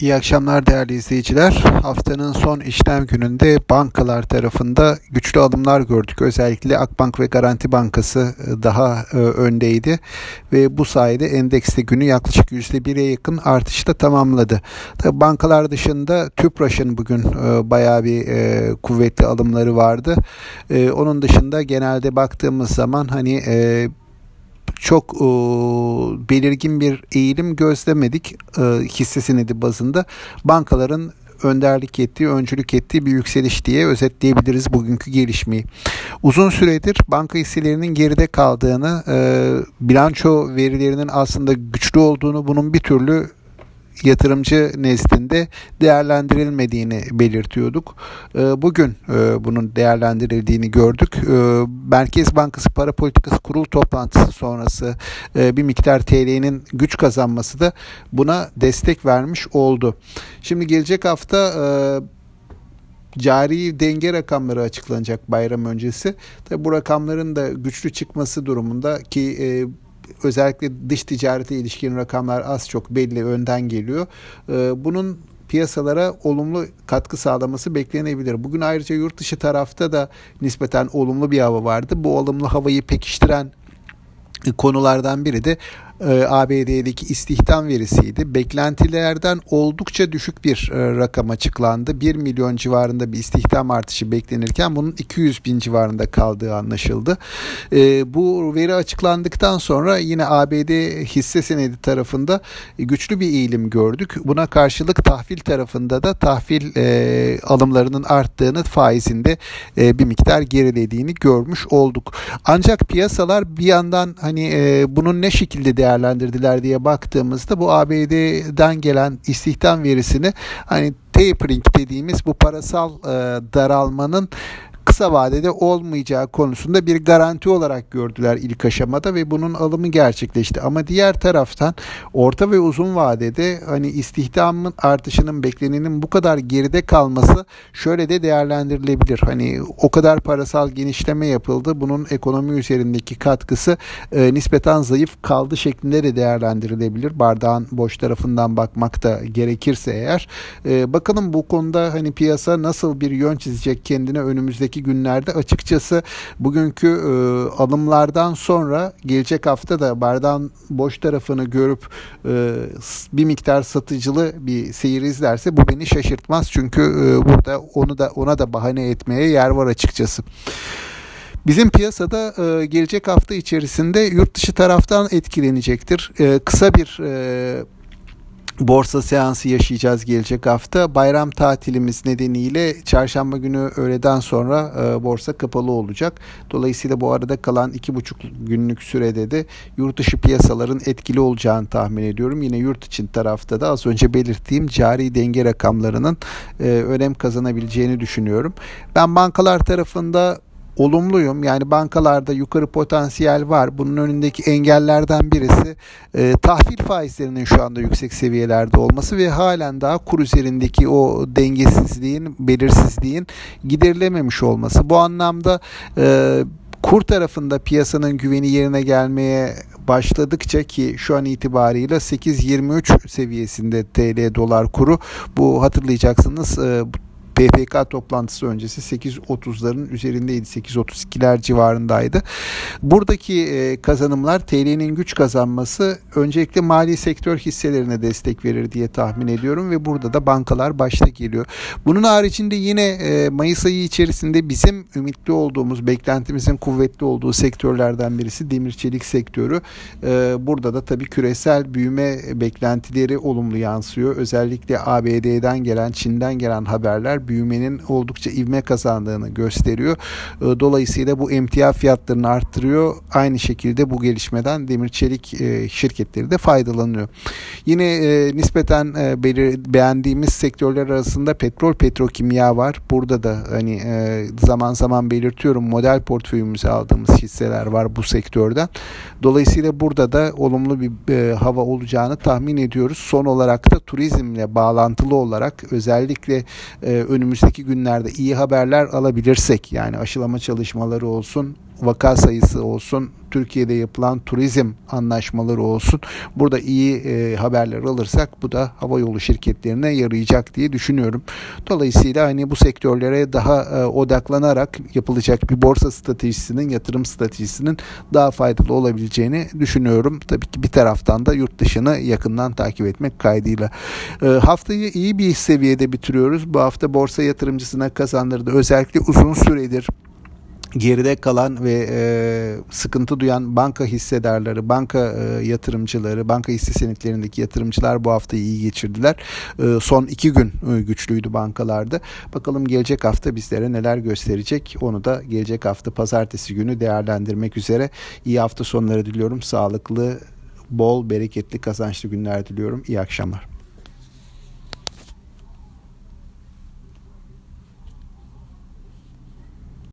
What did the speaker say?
İyi akşamlar değerli izleyiciler. Haftanın son işlem gününde bankalar tarafında güçlü alımlar gördük. Özellikle Akbank ve Garanti Bankası e, daha e, öndeydi ve bu sayede endekste günü yaklaşık %1'e yakın artışla tamamladı. Tabii bankalar dışında Tüpraş'ın bugün e, bayağı bir kuvvetli alımları vardı. Onun dışında genelde baktığımız zaman hani çok e, belirgin bir eğilim gözlemedik e, hisse senedi bazında. Bankaların önderlik ettiği, öncülük ettiği bir yükseliş diye özetleyebiliriz bugünkü gelişmeyi. Uzun süredir banka hisselerinin geride kaldığını, e, bilanço verilerinin aslında güçlü olduğunu, bunun bir türlü yatırımcı nezdinde değerlendirilmediğini belirtiyorduk. Ee, bugün e, bunun değerlendirildiğini gördük. Ee, Merkez Bankası Para Politikası Kurul toplantısı sonrası e, bir miktar TL'nin güç kazanması da buna destek vermiş oldu. Şimdi gelecek hafta e, cari denge rakamları açıklanacak bayram öncesi. Tabi bu rakamların da güçlü çıkması durumunda ki özellikle dış ticarete ilişkin rakamlar az çok belli önden geliyor. Ee, bunun piyasalara olumlu katkı sağlaması beklenebilir. Bugün ayrıca yurt dışı tarafta da nispeten olumlu bir hava vardı. Bu olumlu havayı pekiştiren konulardan biri de e, ABD'deki istihdam verisiydi. Beklentilerden oldukça düşük bir e, rakam açıklandı. 1 milyon civarında bir istihdam artışı beklenirken bunun 200 bin civarında kaldığı anlaşıldı. E, bu veri açıklandıktan sonra yine ABD hisse senedi tarafında güçlü bir eğilim gördük. Buna karşılık tahvil tarafında da tahvil alımlarının arttığını faizinde bir miktar gerilediğini görmüş olduk. Ancak piyasalar bir yandan hani bunun ne şekilde değer değerlendirdiler diye baktığımızda bu ABD'den gelen istihdam verisini hani tapering dediğimiz bu parasal e, daralmanın kısa vadede olmayacağı konusunda bir garanti olarak gördüler ilk aşamada ve bunun alımı gerçekleşti. Ama diğer taraftan orta ve uzun vadede hani istihdamın artışının beklenenin bu kadar geride kalması şöyle de değerlendirilebilir. Hani o kadar parasal genişleme yapıldı. Bunun ekonomi üzerindeki katkısı e, nispeten zayıf kaldı şeklinde de değerlendirilebilir. Bardağın boş tarafından bakmak da gerekirse eğer. E, bakalım bu konuda hani piyasa nasıl bir yön çizecek kendine önümüzdeki günlerde açıkçası bugünkü e, alımlardan sonra gelecek hafta da bardağın boş tarafını görüp e, bir miktar satıcılı bir seyir izlerse bu beni şaşırtmaz. Çünkü e, burada onu da ona da bahane etmeye yer var açıkçası. Bizim piyasada e, gelecek hafta içerisinde yurt dışı taraftan etkilenecektir. E, kısa bir e, borsa seansı yaşayacağız gelecek hafta. Bayram tatilimiz nedeniyle çarşamba günü öğleden sonra e, borsa kapalı olacak. Dolayısıyla bu arada kalan iki buçuk günlük sürede de yurt dışı piyasaların etkili olacağını tahmin ediyorum. Yine yurt için tarafta da az önce belirttiğim cari denge rakamlarının e, önem kazanabileceğini düşünüyorum. Ben bankalar tarafında olumluyum. Yani bankalarda yukarı potansiyel var. Bunun önündeki engellerden birisi e, tahvil faizlerinin şu anda yüksek seviyelerde olması ve halen daha kur üzerindeki o dengesizliğin, belirsizliğin giderilememiş olması. Bu anlamda e, kur tarafında piyasanın güveni yerine gelmeye başladıkça ki şu an itibariyle 8.23 seviyesinde TL dolar kuru bu hatırlayacaksınız e, PPK toplantısı öncesi 8.30'ların üzerindeydi. 8.32'ler civarındaydı. Buradaki e, kazanımlar TL'nin güç kazanması öncelikle mali sektör hisselerine destek verir diye tahmin ediyorum ve burada da bankalar başta geliyor. Bunun haricinde yine e, Mayıs ayı içerisinde bizim ümitli olduğumuz, beklentimizin kuvvetli olduğu sektörlerden birisi demir çelik sektörü. E, burada da tabii küresel büyüme beklentileri olumlu yansıyor. Özellikle ABD'den gelen, Çin'den gelen haberler büyümenin oldukça ivme kazandığını gösteriyor. Ee, dolayısıyla bu emtia fiyatlarını arttırıyor. Aynı şekilde bu gelişmeden demir çelik e, şirketleri de faydalanıyor. Yine e, nispeten e, beğendiğimiz sektörler arasında petrol petrokimya var. Burada da hani zaman zaman belirtiyorum model portföyümüze aldığımız hisseler var bu sektörden. Dolayısıyla burada da olumlu bir hava olacağını tahmin ediyoruz. Son olarak da turizmle bağlantılı olarak özellikle önümüzdeki günlerde iyi haberler alabilirsek yani aşılama çalışmaları olsun vaka sayısı olsun, Türkiye'de yapılan turizm anlaşmaları olsun. Burada iyi e, haberler alırsak bu da hava yolu şirketlerine yarayacak diye düşünüyorum. Dolayısıyla hani bu sektörlere daha e, odaklanarak yapılacak bir borsa stratejisinin, yatırım stratejisinin daha faydalı olabileceğini düşünüyorum. Tabii ki bir taraftan da yurt dışını yakından takip etmek kaydıyla. E, haftayı iyi bir seviyede bitiriyoruz. Bu hafta borsa yatırımcısına kazandırdı. Özellikle uzun süredir geride kalan ve e, sıkıntı duyan banka hissedarları, banka e, yatırımcıları, banka hisse senetlerindeki yatırımcılar bu hafta iyi geçirdiler. E, son iki gün e, güçlüydü bankalarda. Bakalım gelecek hafta bizlere neler gösterecek. Onu da gelecek hafta pazartesi günü değerlendirmek üzere. İyi hafta sonları diliyorum. Sağlıklı, bol, bereketli, kazançlı günler diliyorum. İyi akşamlar.